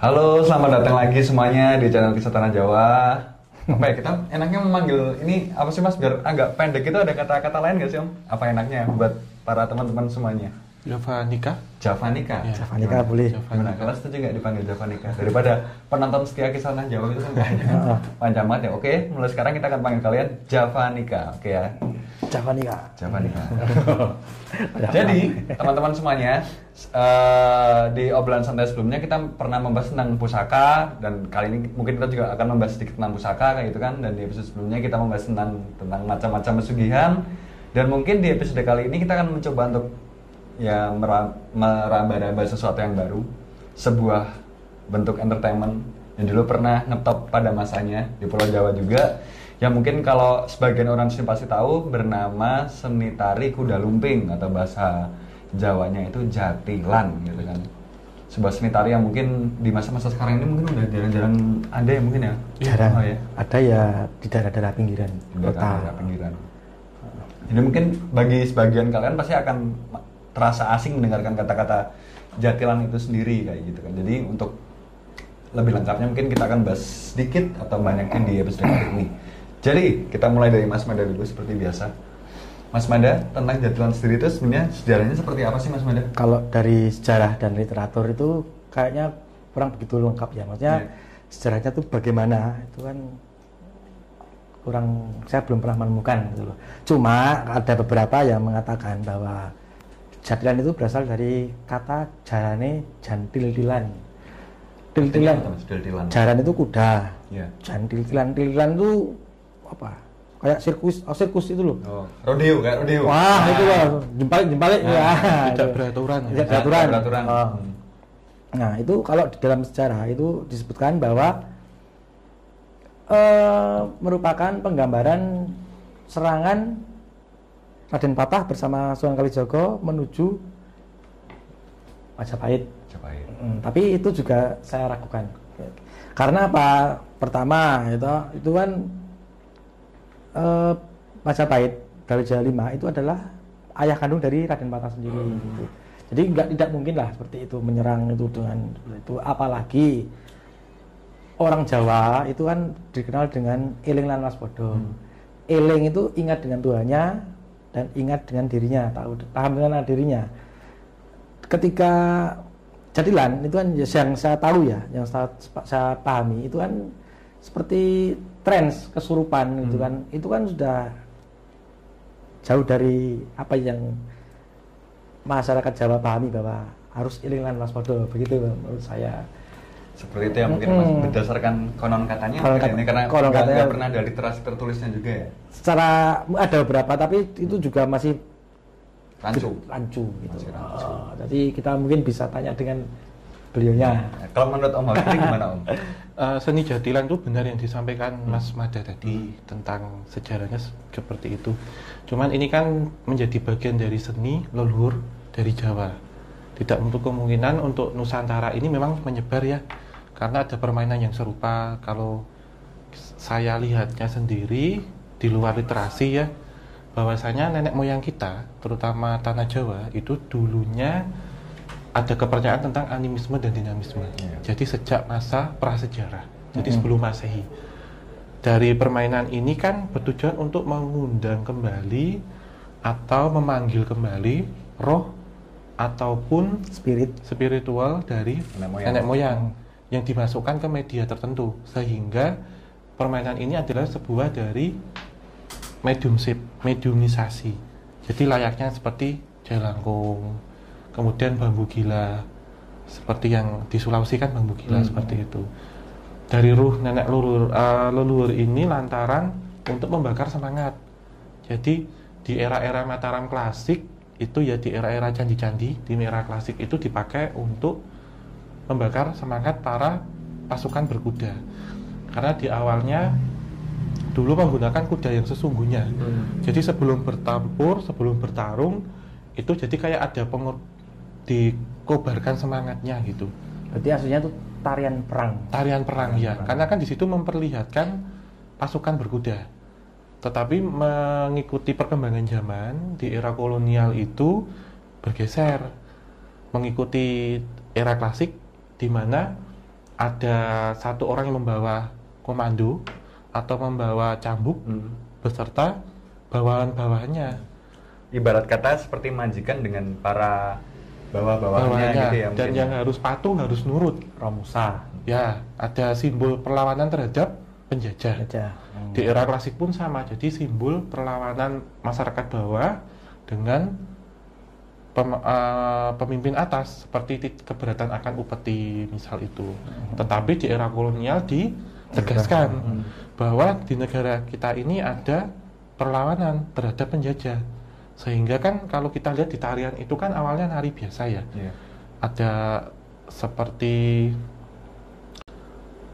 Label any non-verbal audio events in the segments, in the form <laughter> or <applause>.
Halo, selamat datang lagi semuanya di channel Kisah Tanah Jawa. Apa ya, kita enaknya memanggil ini apa sih mas biar agak pendek itu ada kata-kata lain gak sih om? Apa enaknya buat para teman-teman semuanya? Javanika Javanika. Ya. Javanika boleh. Gimana? Kalian setuju nggak dipanggil Javanika? Daripada penonton setia Kisah Tanah Jawa itu kan <laughs> panjang banget ya. Oke, mulai sekarang kita akan panggil kalian Javanika. Oke ya. Javanika. Javanika. <laughs> Jadi teman-teman semuanya eh, di obrolan santai sebelumnya kita pernah membahas tentang pusaka dan kali ini mungkin kita juga akan membahas sedikit tentang pusaka kayak gitu kan dan di episode sebelumnya kita membahas tentang tentang macam-macam pesugihan dan mungkin di episode kali ini kita akan mencoba untuk ya mera- meraba-raba sesuatu yang baru sebuah bentuk entertainment yang dulu pernah ngetop pada masanya di Pulau Jawa juga yang mungkin kalau sebagian orang sini pasti tahu bernama seni tari kuda lumping atau bahasa Jawanya itu jatilan gitu kan sebuah seni tari yang mungkin di masa-masa sekarang ini mungkin udah jarang-jarang ada ya mungkin ya Jarang. oh, ya Ada ya di daerah-daerah pinggiran kota. daerah pinggiran. Jadi mungkin bagi sebagian kalian pasti akan terasa asing mendengarkan kata-kata jatilan itu sendiri kayak gitu kan. Jadi untuk lebih lengkapnya mungkin kita akan bahas sedikit atau banyaknya di episode kali ini. Jadi kita mulai dari Mas Mada dulu seperti biasa. Mas Mada tentang jatilan sendiri itu sebenarnya sejarahnya seperti apa sih Mas Mada? Kalau dari sejarah dan literatur itu kayaknya kurang begitu lengkap ya. Maksudnya Iya. sejarahnya tuh bagaimana itu kan kurang saya belum pernah menemukan gitu loh. Cuma ada beberapa yang mengatakan bahwa jatilan itu berasal dari kata jarane jantil-tilan. Til-tilan. Jaran itu kuda. Iya. Jantil-tilan. Til-tilan itu apa? Kayak sirkus, oh sirkus itu loh. Oh, rodeo kayak rodeo. Wah, itu loh, jempalik jempalik ya. tidak beraturan. Tidak Nah, beraturan. beraturan. Oh. Hmm. Nah, itu kalau di dalam sejarah itu disebutkan bahwa eh, merupakan penggambaran serangan Raden Patah bersama Sunan Kalijogo menuju Majapahit. Majapahit. Hmm, tapi itu juga saya ragukan. Karena apa? Pertama, itu itu kan eh, Majapahit dari Jaya Lima itu adalah ayah kandung dari Raden Patah sendiri. gitu. Jadi nggak tidak mungkin lah seperti itu menyerang itu dengan itu. Apalagi orang Jawa itu kan dikenal dengan eling lan waspada. Eling itu ingat dengan Tuhannya dan ingat dengan dirinya, tahu paham dengan dirinya ketika jadilan itu kan yang saya tahu ya, yang saya, saya pahami itu kan seperti trends kesurupan gitu kan, itu kan sudah jauh dari apa yang masyarakat Jawa pahami bahwa harus iling lan waspada begitu menurut saya. Seperti itu ya mungkin Mas Mm-mm. berdasarkan konon katanya Konon kata- ini karena konon nggak- katanya- nggak pernah ada literasi tertulisnya juga ya. Secara ada beberapa tapi itu juga masih Rancu. rancu gitu. Masih rancu. Oh, jadi kita mungkin bisa tanya dengan beliaunya. Nah, Kalau menurut Om Hafid gimana Om? <laughs> Eh, seni jatilan itu benar yang disampaikan Mas Mada tadi tentang sejarahnya se- seperti itu. Cuman ini kan menjadi bagian dari seni leluhur dari Jawa. Tidak untuk kemungkinan untuk Nusantara ini memang menyebar ya, karena ada permainan yang serupa. Kalau saya lihatnya sendiri di luar literasi ya, bahwasanya nenek moyang kita, terutama tanah Jawa itu dulunya ada kepercayaan tentang animisme dan dinamisme. Iya. Jadi sejak masa prasejarah, jadi sebelum masehi. Dari permainan ini kan bertujuan untuk mengundang kembali atau memanggil kembali roh ataupun Spirit spiritual dari Nenek moyang. nenek moyang yang dimasukkan ke media tertentu sehingga permainan ini adalah sebuah dari mediumship, mediumisasi. Jadi layaknya seperti jelangkung, kemudian bambu gila, seperti yang di Sulawesi kan bambu gila Hmm. seperti itu. Dari ruh nenek leluhur, eh, leluhur ini lantaran untuk membakar semangat. Jadi di era-era Mataram klasik itu ya di era-era candi-candi di era klasik itu dipakai untuk membakar semangat para pasukan berkuda. Karena di awalnya dulu menggunakan kuda yang sesungguhnya. Jadi sebelum bertampur, sebelum bertarung itu jadi kayak ada pengur dikobarkan semangatnya gitu. berarti aslinya itu tarian perang. Tarian perang Tarian ya, perang. karena kan di situ memperlihatkan pasukan berkuda. Tetapi mengikuti perkembangan zaman di era kolonial itu bergeser mengikuti era klasik di mana ada satu orang yang membawa komando atau membawa cambuk Hmm. beserta bawahan-bawahannya. Ibarat kata seperti majikan dengan para bawah-bawahnya gitu ya Dan mungkin. yang harus patuh harus nurut. Romusa Ya, ada simbol perlawanan terhadap penjajah. aja. Di era klasik pun sama, jadi simbol perlawanan masyarakat bawah dengan pem- eh, pemimpin atas seperti ti- keberatan akan upeti misal itu. Tetapi di era kolonial ditegaskan bahwa di negara kita ini ada perlawanan terhadap penjajah. Sehingga kan kalau kita lihat di tarian itu kan awalnya nari biasa ya. Iya. Ada seperti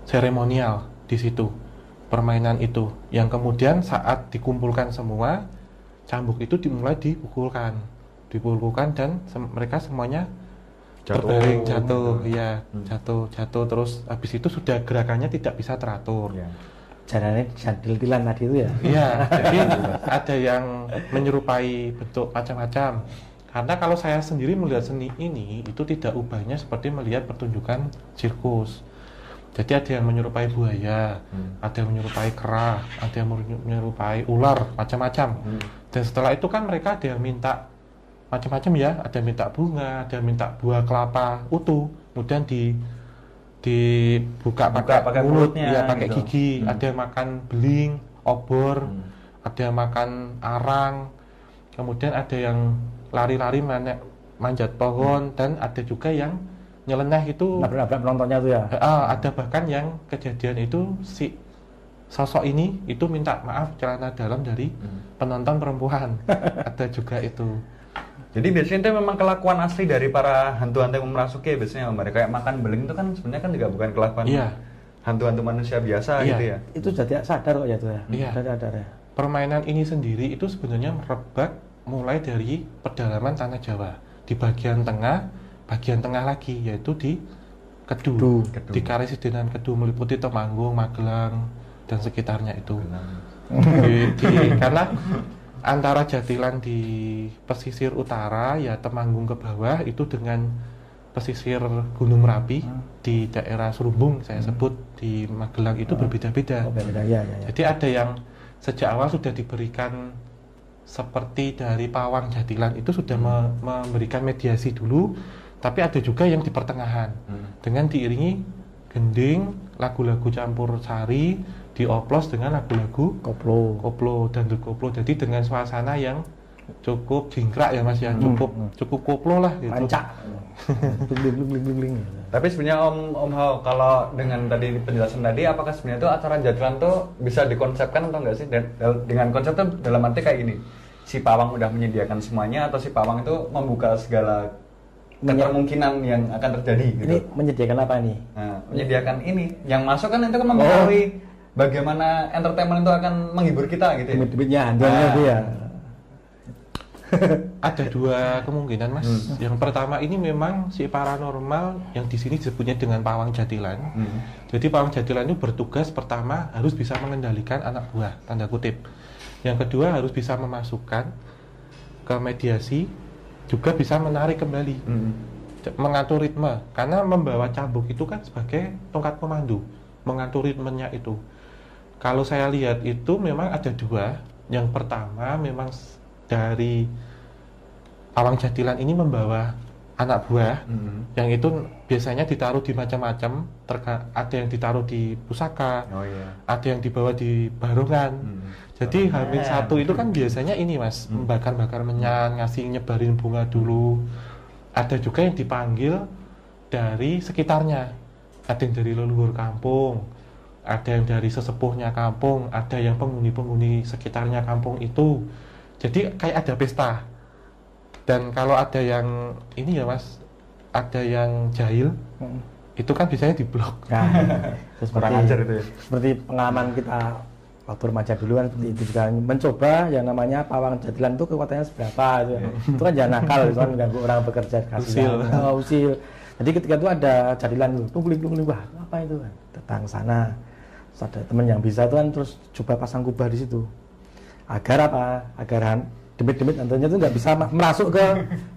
seremonial di situ permainan itu yang kemudian saat dikumpulkan semua cambuk itu dimulai dipukulkan dipukulkan dan sem- mereka semuanya Jatuh. berbaring jatuh Gitu. ya Hmm. jatuh jatuh terus habis itu sudah gerakannya tidak bisa teratur Iya. Jalannya jadil-dilan tadi itu ya. Iya, <laughs> jadi ada yang menyerupai bentuk macam-macam. Karena kalau saya sendiri melihat seni ini, itu tidak ubahnya seperti melihat pertunjukan sirkus. Jadi ada yang menyerupai buaya, Hmm. ada yang menyerupai kera, ada yang menye- menyerupai ular, macam-macam. Hmm. Dan setelah itu kan mereka ada yang minta macam-macam ya, ada minta bunga, ada minta buah kelapa utuh, kemudian di dibuka Buka pakai, pakai mulut, mulutnya ya pakai gitu. gigi, Hmm. ada yang makan beling, obor, Hmm. ada yang makan arang, kemudian ada yang lari-lari mana- manjat pohon, dan ada juga yang nyeleneh itu Nabrak-nabrak penontonnya tuh ya. Ah, ada bahkan yang kejadian itu si sosok ini itu minta maaf celana dalam dari Hmm. penonton perempuan <laughs> ada juga itu Jadi biasanya itu memang kelakuan asli dari para hantu-hantu yang merasuki biasanya mereka kayak makan beling itu kan sebenarnya kan juga bukan kelakuan Iya. hantu-hantu manusia biasa Iya. gitu ya. Itu jadi sadar kok ya tuh ya. Iya. Sadar ya. permainan ini sendiri itu sebenarnya merebak mulai dari pedalaman tanah Jawa di bagian tengah bagian tengah lagi yaitu di Kedu, Kedu. Kedu. di Karesidenan Kedu meliputi Temanggung Magelang dan sekitarnya itu di, di- karena antara Jatilan di pesisir utara ya Temanggung ke bawah itu dengan pesisir Gunung Merapi di daerah Serumbung saya sebut di Magelang itu berbeda-beda. Oh, beda ya ya. ya. Jadi ada yang sejak awal sudah diberikan seperti dari pawang Jatilan itu sudah me- memberikan mediasi dulu, tapi ada juga yang di pertengahan Hmm. dengan diiringi gending, lagu-lagu campur sari, dioplos dengan lagu-lagu Koplo. koplo dan koplo. Jadi dengan suasana yang cukup jingkrak ya Mas ya, Hmm, cukup hmm. cukup koplo lah gitu. Pancak. Bling bling bling bling bling. Tapi sebenarnya Om Om Hao kalau dengan tadi penjelasan tadi apakah sebenarnya itu acara jadwalan tuh bisa dikonsepkan atau enggak sih? Dan dengan konsep tuh dalam arti kayak gini. Si pawang udah menyediakan semuanya atau si pawang itu membuka segala Menye- kemungkinan yang akan terjadi gitu. Ini menyediakan apa nih? Nah, menyediakan ini. Yang masuk kan itu kan mempengaruhi bagaimana entertainment itu akan menghibur kita gitu ya. Demit-demitnya hantuannya Ah. itu ya. <laughs> Ada dua kemungkinan Mas. Hmm. Yang pertama ini memang si paranormal yang di sini disebutnya dengan pawang Jatilan. Hmm. Jadi pawang jatilan itu bertugas pertama harus bisa mengendalikan anak buah, tanda kutip. Yang kedua harus bisa memasukkan ke mediasi, juga bisa menarik kembali, Hmm. Mengatur ritme. Karena membawa cambuk itu kan sebagai tongkat pemandu, mengatur ritmenya itu. Kalau saya lihat itu memang ada dua. Yang pertama memang dari pawang jatilan ini membawa anak buah Hmm. yang itu biasanya ditaruh di macam-macam terka- ada yang ditaruh di pusaka Oh iya. ada yang dibawa di barongan Hmm. jadi Oh, hamil iya. satu itu kan biasanya ini mas Hmm. membakar-bakar menyan ngasih nyebarin bunga dulu ada juga yang dipanggil dari sekitarnya ada yang dari leluhur kampung ada yang dari sesepuhnya kampung ada yang penghuni-penghuni sekitarnya kampung itu jadi kayak ada pesta dan kalau ada yang ini ya mas ada yang jahil Hmm. itu kan biasanya diblok Nah, <laughs> itu Kurang seperti, ajar itu ya. seperti pengalaman kita waktu remaja dulu kan seperti itu juga mencoba yang namanya pawang jadilan itu kekuatannya seberapa itu, ya. itu kan jangan nakal itu kan mengganggu orang bekerja Iya. Usil. oh, usil jadi ketika itu ada jadilan itu tungguling tungguling wah apa itu kan datang sana ada teman yang bisa itu kan terus coba pasang kubah di situ. Agar apa? Agar demit-demit hantunya itu nggak bisa ma- merasuk ke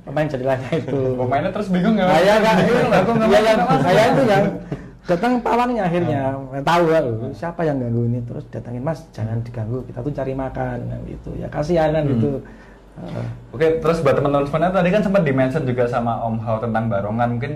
pemain jadilannya itu Pemainnya terus bingung ya. saya kan Bingung lah, aku nggak iya masuk. saya itu yang datang pawangnya akhirnya. Tahu ya loh, siapa yang ganggu ini? Terus datangin mas jangan diganggu. Kita tuh cari makan kan gitu. Ya kasihanan Hmm. gitu. Eh, Oke, terus buat teman-teman semuanya tadi kan sempat dimention juga sama Om Hao tentang barongan. Mungkin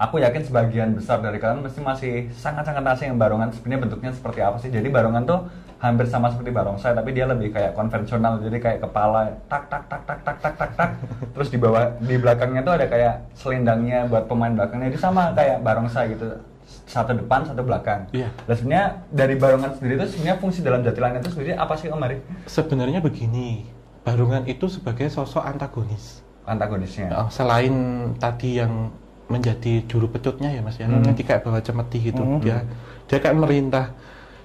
aku yakin sebagian besar dari kalian mesti masih sangat-sangat asing yang barongan sebenarnya bentuknya seperti apa sih. Jadi barongan tuh hampir sama seperti barongsai tapi dia lebih kayak konvensional. Jadi kayak kepala tak tak tak tak tak tak tak tak. <laughs> Terus di bawah di belakangnya tuh ada kayak selendangnya buat pemain belakangnya. Itu sama kayak barongsai gitu. Satu depan, satu belakang. Iya. Sebenarnya dari barongan sendiri itu sebenarnya fungsi dalam jatilan itu sendiri apa sih Om Ari? Sebenarnya begini, Barungan itu sebagai sosok antagonis. Antagonisnya. Oh, selain tadi yang menjadi juru pecutnya ya mas ya, Hmm. nanti kayak bawa cemeti gitu, Hmm. dia dia kayak merintah.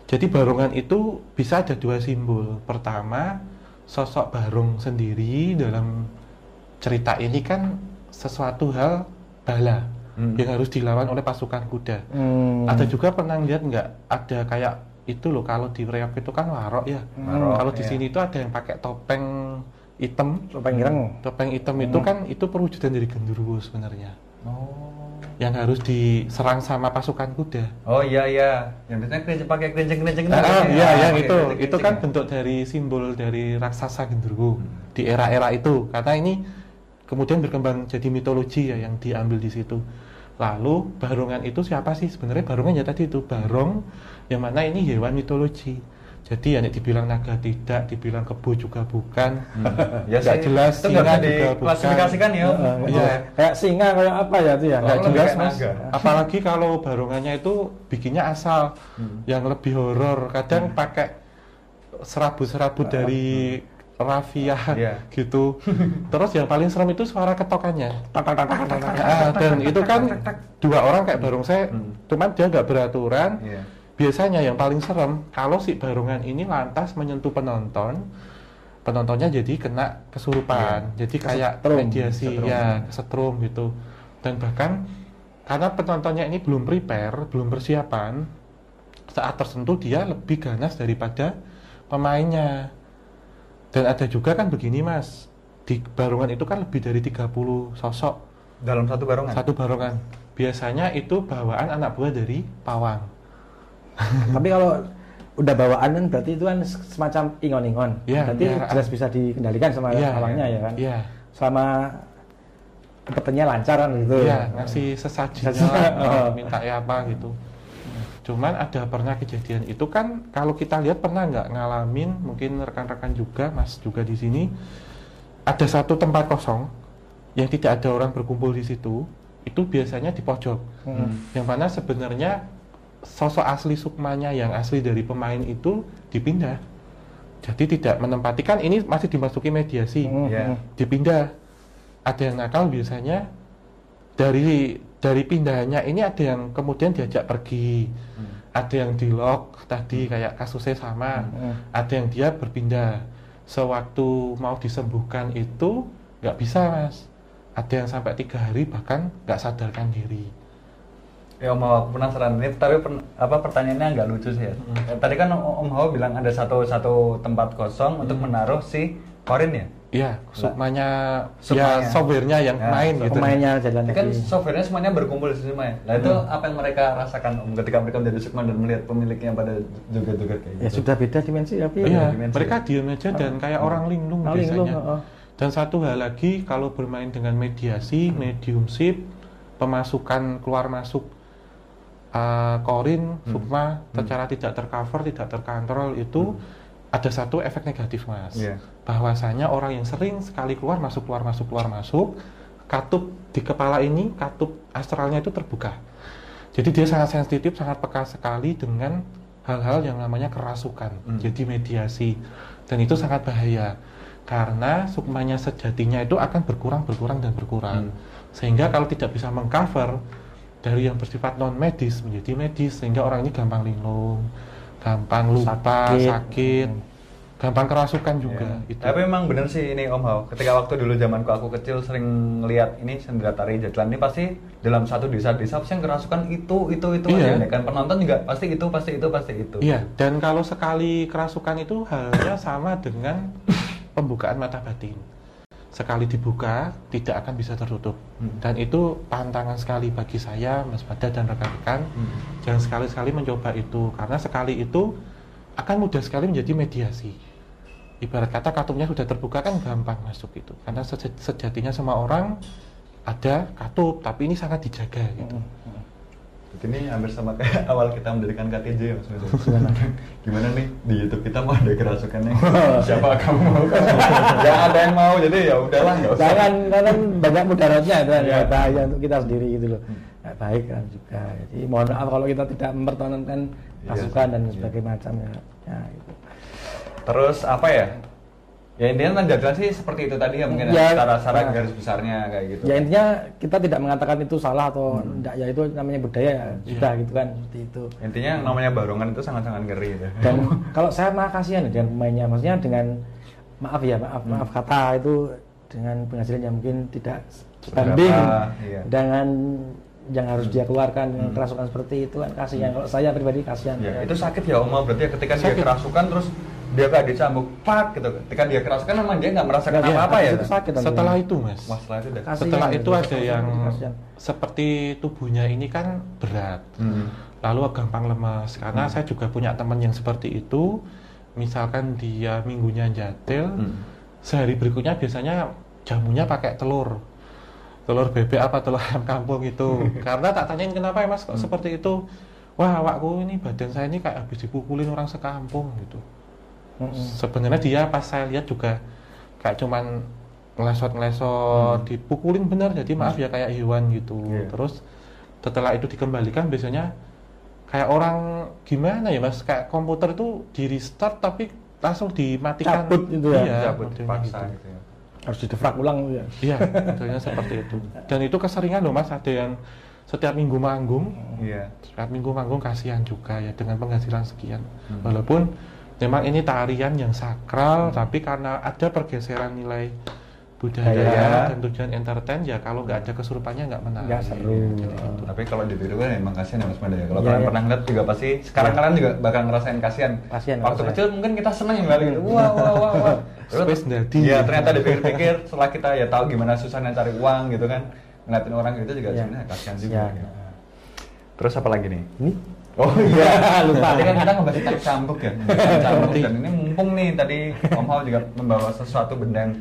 Jadi barungan itu bisa ada dua simbol. Pertama, sosok barung sendiri dalam cerita ini kan sesuatu hal bala Hmm. yang harus dilawan oleh pasukan kuda. hmm. Ada juga pernah lihat nggak ada kayak itu loh kalau di reok itu kan warok ya. Warok, kalau di iya. sini itu ada yang pakai topeng hitam. topeng ireng Topeng hitam itu kan itu perwujudan dari genderuwo sebenarnya. Oh. Yang harus diserang sama pasukan kuda. Oh iya iya, yang biasanya kerincing pakai kerincing kerincing Ah, ah, iya, yang pakai itu kerincing- itu kan kerincing bentuk dari simbol dari raksasa genderuwo di era-era itu. Karena ini kemudian berkembang jadi mitologi ya yang diambil di situ. Lalu barungan itu siapa sih sebenarnya barungan ya tadi itu barong yang mana ini hewan mitologi. Jadi ya nek dibilang naga tidak, dibilang kebo juga bukan. Hmm. <laughs> Ya Nggak sih, jelas, itu nggak bisa singa juga diklasifikasikan ya. Oh, Iya. kayak singa kayak apa ya itu ya Oh, nggak lebih jelas mas naga. <laughs> apalagi kalau barungannya itu bikinnya asal Hmm. yang lebih horor kadang pakai serabu-serabu dari rafia Iya. <laughs> gitu terus yang paling serem itu suara ketokannya tak tak tak tak tak, tak. Dan itu kan dua orang kayak barung saya Hmm. cuman dia nggak beraturan Iya. Biasanya yang paling serem kalau si barungan ini lantas menyentuh penonton penontonnya jadi kena kesurupan. Jadi kayak Kesetrum. mediasi Kesetrum. ya kesetrum gitu. Dan bahkan karena penontonnya ini belum prepare belum persiapan saat tersentuh dia lebih ganas daripada pemainnya. Dan ada juga kan begini mas. Di barungan itu kan lebih dari 30 sosok. Dalam satu barongan. satu barungan. Biasanya itu bawaan anak buah dari pawang tapi kalau udah bawaan kan berarti itu kan semacam ingon-ingon Iya, berarti iya. jelas bisa dikendalikan sama Iya, pawangnya ya kan Iya, selama kompetenya lancar kan gitu iya ngasih sesajinya Sesajinya, lah, <laughs> oh. minta ya apa gitu. Cuman ada pernah kejadian itu kan kalau kita lihat pernah nggak ngalamin mungkin rekan-rekan juga Mas juga di sini ada satu tempat kosong yang tidak ada orang berkumpul di situ itu biasanya di pojok Hmm. yang mana sebenarnya sosok asli sukmanya yang asli dari pemain itu dipindah. Jadi tidak menempati. Kan ini masih dimasuki mediasi Hmm, Iya. hmm. dipindah. Ada yang nakal biasanya. Dari dari pindahannya ini ada yang kemudian diajak pergi. Hmm. ada yang di lock tadi kayak kasusnya sama. Hmm. ada yang dia berpindah. Sewaktu mau disembuhkan itu nggak bisa mas. Ada yang sampai tiga hari bahkan nggak sadarkan diri Ya Om Hao, aku penasaran ini, tapi pen- apa pertanyaannya agak lucu sih ya. Hmm. Eh, Tadi kan Om Hao bilang ada satu satu tempat kosong untuk Hmm. menaruh si korin ya. Iya, sukmanya, Sukmanya. ya softwarenya yang Ya, main gitu. pemainnya jalan kan softwarenya semuanya berkumpul di sini Maya. Nah itu apa yang mereka rasakan Om ketika mereka menjadi sukma dan melihat pemiliknya pada joget-joget kayak ya gitu. sudah beda dimensi tapi Iya, dimensi. mereka diam aja dan kayak orang linglung Oh, linglung, biasanya. oh. Dan satu hal lagi, kalau bermain dengan mediasi, mediumship, pemasukan keluar masuk uh, korin, sukma, secara tidak tercover, tidak terkontrol itu ada satu efek negatif mas. Iya. Bahwasanya orang yang sering sekali keluar masuk keluar masuk keluar masuk, katup di kepala ini, katup astralnya itu terbuka. Jadi dia sangat sensitif, sangat peka sekali dengan hal-hal yang namanya kerasukan. Hmm. Jadi mediasi dan itu sangat bahaya karena sukmanya sejatinya itu akan berkurang, berkurang dan berkurang. Hmm. Sehingga kalau tidak bisa mengcover dari yang bersifat non medis menjadi medis sehingga orang ini gampang linglung, gampang lupa, Sakit. sakit, gampang kerasukan juga. Iya. Itu. Tapi memang bener sih ini Om Hao. Ketika waktu dulu zamanku aku kecil sering ngeliat ini sendera tari jatilan ini pasti dalam satu desa-desa pasti yang kerasukan itu itu itu Iya. aja. kan penonton juga pasti itu pasti itu pasti itu. Iya, dan kalau sekali kerasukan itu halnya sama dengan pembukaan mata batin. Sekali dibuka tidak akan bisa tertutup. Hmm. dan itu pantangan sekali bagi saya Mas Bada dan rekan-rekan. Hmm. jangan sekali-sekali mencoba itu karena sekali itu akan mudah sekali menjadi mediasi. Ibarat kata katupnya sudah terbuka kan gampang masuk itu. Karena sejatinya semua orang ada katup tapi ini sangat dijaga gitu Ini hampir sama kayak <laughs> awal kita mendirikan KTJ ya Mas Medan. Gimana? <laughs> Gimana nih di YouTube kita mau ada kerasukannya? <laughs> Siapa kamu mau? ya ada yang mau jadi ya udahlah nggak usah. Jangan karena banyak mudaratnya itu kan Iya. ya, bahaya untuk kita sendiri gitu loh. Nggak baik kan juga. Jadi mohon maaf kalau kita tidak mempertontonkan Iya masukan sih, dan iya. sebagainya macam ya. Ya, gitu. Terus apa ya? Ya intinya penjelasan sih seperti itu tadi ya mungkin Ya, secara secara nah. garis besarnya kayak gitu. Ya intinya kita tidak mengatakan itu salah atau Hmm. enggak ya itu namanya budaya ya Iya. sudah gitu kan seperti itu. Intinya namanya barongan itu sangat-sangat ngeri gitu. Dan <laughs> kalau saya malah kasihan ya dengan pemainnya, maksudnya dengan maaf ya maaf Hmm. maaf kata itu dengan penghasilan yang mungkin tidak sebanding iya. dengan yang harus dia keluarkan dengan Hmm. kerasukan seperti itu kan kasihan. Kalau saya pribadi kasihan. Ya, itu sakit ya Oma berarti ya ketika dia Sakit. kerasukan terus dia kayak dicambuk pak gitu. Ketika dia kerasukan memang dia nggak merasakan Iya, apa-apa ya. itu sakit setelah itu mas Masalah itu. Kasihan setelah itu ada yang Kasihan. seperti tubuhnya ini kan berat Hmm. lalu gampang lemas karena Hmm. saya juga punya teman yang seperti itu misalkan dia minggunya jatil Hmm. sehari berikutnya biasanya jamunya pakai telur telur bebek apa telur ayam kampung itu <laughs> karena tak tanyain kenapa ya mas kok Hmm. seperti itu wah awakku ini badan saya ini kayak habis dipukulin orang sekampung gitu Sebenarnya dia pas saya lihat juga kayak cuman ngelesot-ngelesot Hmm. dipukulin bener jadi maaf ya kayak hewan gitu Iya. terus setelah itu dikembalikan biasanya kayak orang gimana ya mas kayak komputer itu di restart tapi langsung dimatikan Cabut gitu ya? iya, Cabut dipaksa gitu. gitu ya. Harus ulang gitu ya. iya modelnya seperti itu <laughs> dan itu keseringan loh mas ada yang setiap minggu manggung Iya. setiap minggu manggung kasihan juga ya dengan penghasilan sekian Hmm. walaupun memang ini tarian yang sakral Hmm. tapi karena ada pergeseran nilai Budaya. dan tujuan entertain ya kalau nggak ada kesurupannya nggak menarik Nggak seru. Jadi itu. Tapi kalau ditiru kan emang kasihan ya Mas Manda ya. Kalau Iya, kalian iya. pernah ngeliat juga pasti sekarang kalian juga bakal ngerasain kasihan. Kasihan, Waktu kasihan. kecil mungkin kita seneng ya gitu. Wah wah wah wah. <laughs> Terus-. Iya ternyata dipikir-pikir setelah kita ya tahu gimana susahnya cari uang gitu kan. Ngeliatin orang gitu juga Iya. sebenarnya kasihan juga. Iya. ya. Terus apa lagi nih? Ini Oh iya, <laughs> Lupa. Tadi kan kita ngebahas tentang cambuk ya. Cambuk dan ini mumpung nih tadi Om Hao juga membawa sesuatu benda yang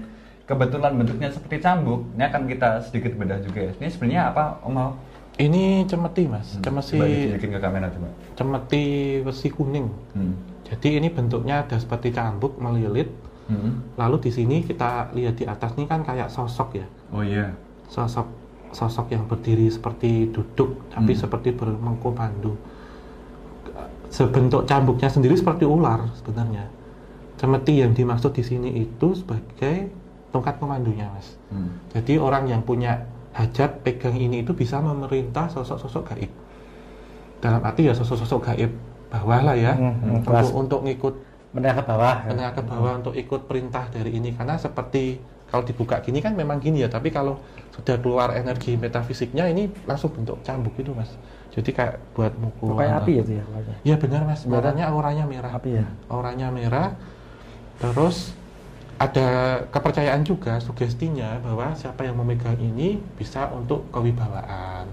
kebetulan bentuknya seperti cambuk. Ini akan kita sedikit bedah juga ya. Ini sebenarnya apa Om Hao? ini cemeti mas Hmm, cemeti Coba ditunjukin ke kamera coba. cemeti besi kuning Hmm. jadi ini bentuknya ada seperti cambuk melilit Hmm. lalu di sini kita lihat di atas ini kan kayak sosok ya Oh iya. sosok sosok yang berdiri seperti duduk tapi Hmm. seperti bermengkomando sebentuk cambuknya sendiri seperti ular sebenarnya cemeti yang dimaksud di sini itu sebagai tongkat komandonya mas Hmm. jadi orang yang punya hajat pegang ini itu bisa memerintah sosok-sosok gaib dalam arti ya sosok-sosok gaib bawah lah ya Hmm, hmm, untuk kelas. untuk ngikut menengah ke bawah. menengah ke bawah untuk ikut perintah dari ini karena seperti kalau dibuka gini kan memang gini ya tapi kalau sudah keluar energi metafisiknya ini langsung bentuk cambuk itu mas jadi kayak buat mukul Kayak api itu ya. keluarnya. ya benar mas warnanya auranya merah Api ya. auranya merah terus ada kepercayaan juga sugestinya bahwa siapa yang memegang ini bisa untuk kewibawaan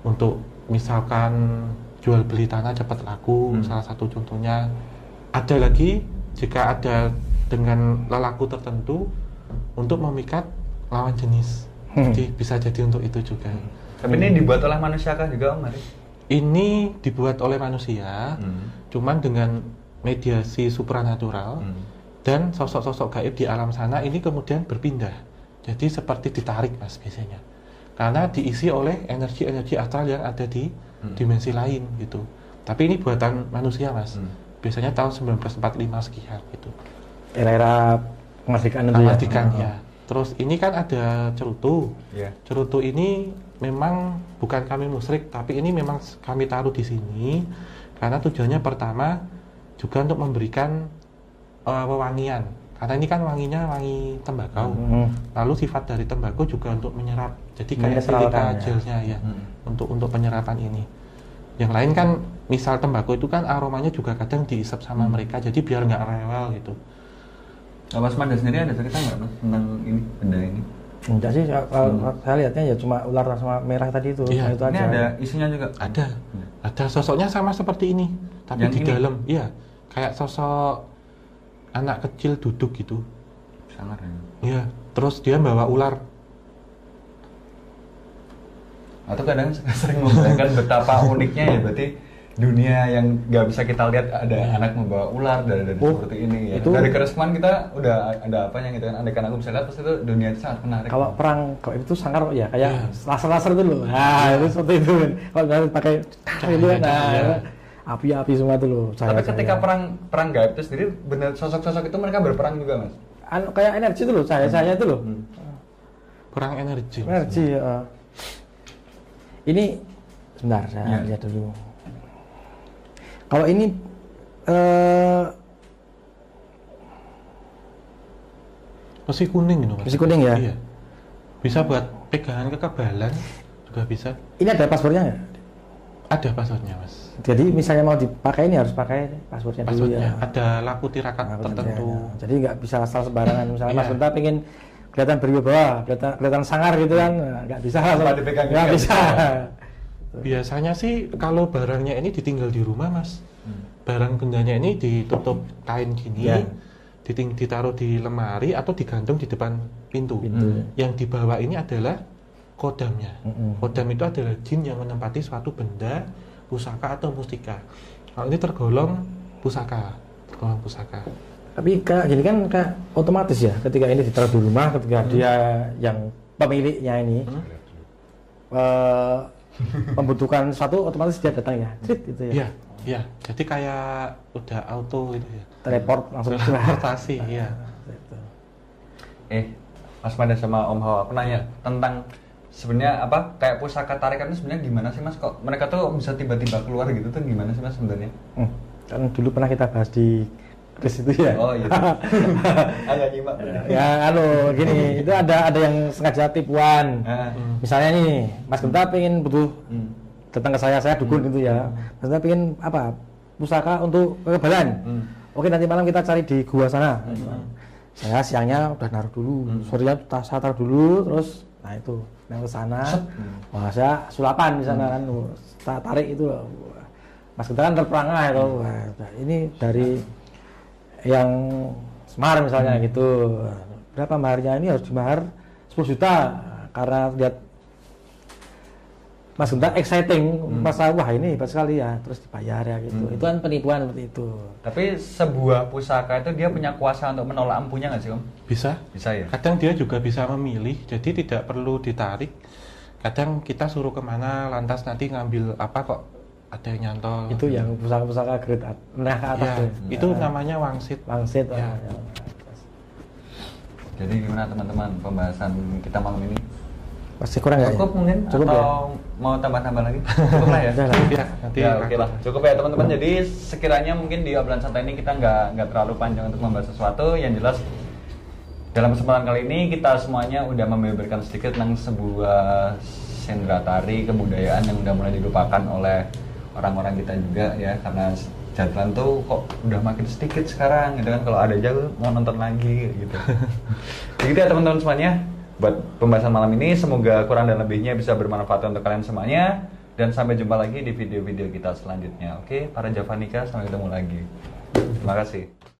untuk misalkan jual beli tanah cepat laku Hmm. salah satu contohnya ada lagi jika ada dengan lelaku tertentu untuk memikat lawan jenis Hmm. jadi bisa jadi untuk itu juga Tapi ini dibuat oleh manusia kah juga Om Ari? ini dibuat oleh manusia Hmm. cuman dengan mediasi supranatural Hmm. dan sosok-sosok gaib di alam sana ini kemudian berpindah jadi seperti ditarik mas biasanya karena diisi oleh energi-energi astral yang ada di Hmm. dimensi lain gitu tapi ini buatan manusia mas Hmm. biasanya tahun 1945 sekian gitu Era-era kemerdekaan itu ya. Ya terus ini kan ada cerutu Iya. cerutu ini memang bukan kami musyrik tapi ini memang kami taruh di sini karena tujuannya pertama juga untuk memberikan eh, wewangian karena ini kan wanginya wangi tembakau Hmm. lalu sifat dari tembakau juga untuk menyerap jadi kayak silika ya. gelnya ya Hmm. untuk untuk penyerapan ini yang lain kan misal tembakau itu kan aromanya juga kadang diisap sama Hmm. mereka jadi biar nggak rewel gitu Nah, Mas Manda sendiri ada cerita nggak Mas tentang ini benda ini? Enggak sih, kalau saya lihatnya ya cuma ular sama merah tadi itu. Iya, itu Ini aja. ada isinya juga. Ada, ada sosoknya sama seperti ini, tapi Yang di ini? dalam, iya, kayak sosok anak kecil duduk gitu. Sangar ya. Iya, terus dia bawa ular. Atau kadang <laughs> sering membayangkan betapa uniknya ya berarti dunia yang nggak bisa kita lihat ada anak membawa ular dari, dari Oh, seperti ini ya. itu- Dari keresman kita udah ada apanya gitu kan. Andai kan aku bisa lihat terus itu dunia itu sangat menarik. Kalau perang kalau itu sangar ya kayak Iya. laser-laser itu loh. Nah, itu seperti itu kan. Kalau nggak pakai itu kan, nah, cahaya. api-api semua itu loh. Tapi cahaya-cahaya. ketika perang perang gaib itu sendiri benar sosok-sosok itu mereka berperang juga mas. Anu, kayak energi itu loh, cahaya-cahaya itu loh. Hmm. Perang energi. Energi. eh. ini sebentar saya Ya. lihat dulu. Kalau ini eh Masih kuning Mas. Masih kuning ya? Iya. Bisa buat pegangan kekebalan juga bisa. ini ada paspornya nggak? Ada passwordnya, Mas. Jadi misalnya mau dipakai ini harus pakai paspornya dulu Passwordnya ya. ada lampu tirakat Nah, tertentu. ya. Jadi nggak bisa asal sembarangan. Misalnya Mas Iya. Benta pengen kelihatan berwibawa, kelihatan, kelihatan sangar gitu kan, nggak bisa. Dipegang nggak bisa. bisa. <laughs> Biasanya sih kalau barangnya ini ditinggal di rumah, Mas. Hmm. Barang bendanya ini ditutup kain gini, Ya. diting- ditaruh di lemari atau digantung di depan pintu. Pintu. Yang dibawa ini adalah kodamnya. Mm-mm. Kodam itu adalah jin yang menempati suatu benda, pusaka atau mustika. Kalau ini tergolong pusaka, tergolong pusaka. Tapi kayak gini kan kayak otomatis ya, ketika ini ditaruh di rumah, ketika Hmm. dia yang pemiliknya ini eh, membutuhkan sesuatu, otomatis dia datang ya, Trit, gitu ya. Iya, iya. Jadi kayak udah auto gitu ya. Teleport langsung. Transportasi, <laughs> iya. Gitu. Eh, Mas Manda sama Om Hawa, aku nanya tentang sebenarnya apa kayak pusaka tarikan itu sebenarnya gimana sih Mas? Kok mereka tuh bisa tiba-tiba keluar gitu tuh gimana sih Mas sebenarnya? Hmm, Kan dulu pernah kita bahas di Chris itu ya. Oh iya. <laughs> Agak nyimak. ya anu gini itu ada ada yang sengaja tipuan. Ah. misalnya nih Mas Genta pengen butuh Hmm. datang ke saya saya dukun gitu ya. Mas Genta pengen apa? Pusaka untuk kekebalan Hmm. oke nanti malam kita cari di gua sana. Saya siangnya udah naruh dulu. Sorenya tas- saya taruh dulu terus nah itu nah ke sana wah saya sulapan di sana kan. Saya tarik itu. Mas Genta kan terperangah itu. Wah, ini dari yang semar misalnya gitu berapa maharnya ini harus dimahar 10 juta karena lihat Mas exciting masa wah ini hebat sekali ya terus dibayar ya gitu itu kan penipuan seperti itu Tapi sebuah pusaka itu dia punya kuasa untuk menolak ampunya nggak sih Om? Bisa. Bisa ya? Kadang dia juga bisa memilih, jadi tidak perlu ditarik. Kadang kita suruh ke mana, lantas nanti ngambil apa kok ada yang nyantol. itu yang pusaka-pusaka grade at- ke atas Ya, tuh. itu Ya, namanya wangsit. wangsit Ya. ah, ya. Jadi gimana teman-teman pembahasan kita malam ini? masih kurang ya? Cukup mungkin cukup atau ya mau tambah-tambah lagi? <laughs> Cukup lah ya. Lah. Ya, nanti ya oke lah cukup ya teman-teman jadi sekiranya mungkin di obrolan santai ini kita nggak nggak terlalu panjang untuk membahas sesuatu yang jelas dalam kesempatan kali ini kita semuanya udah membeberkan sedikit tentang sebuah sendera tari kebudayaan yang udah mulai dilupakan oleh orang-orang kita juga ya karena jadwal tuh kok udah makin sedikit sekarang gitu kan. Kalau ada aja mau nonton lagi gitu. <laughs> Jadi gitu ya teman-teman semuanya. Buat pembahasan malam ini semoga kurang dan lebihnya bisa bermanfaat untuk kalian semuanya. Dan sampai jumpa lagi di video-video kita selanjutnya. Oke para Javanika sampai ketemu lagi. Terima kasih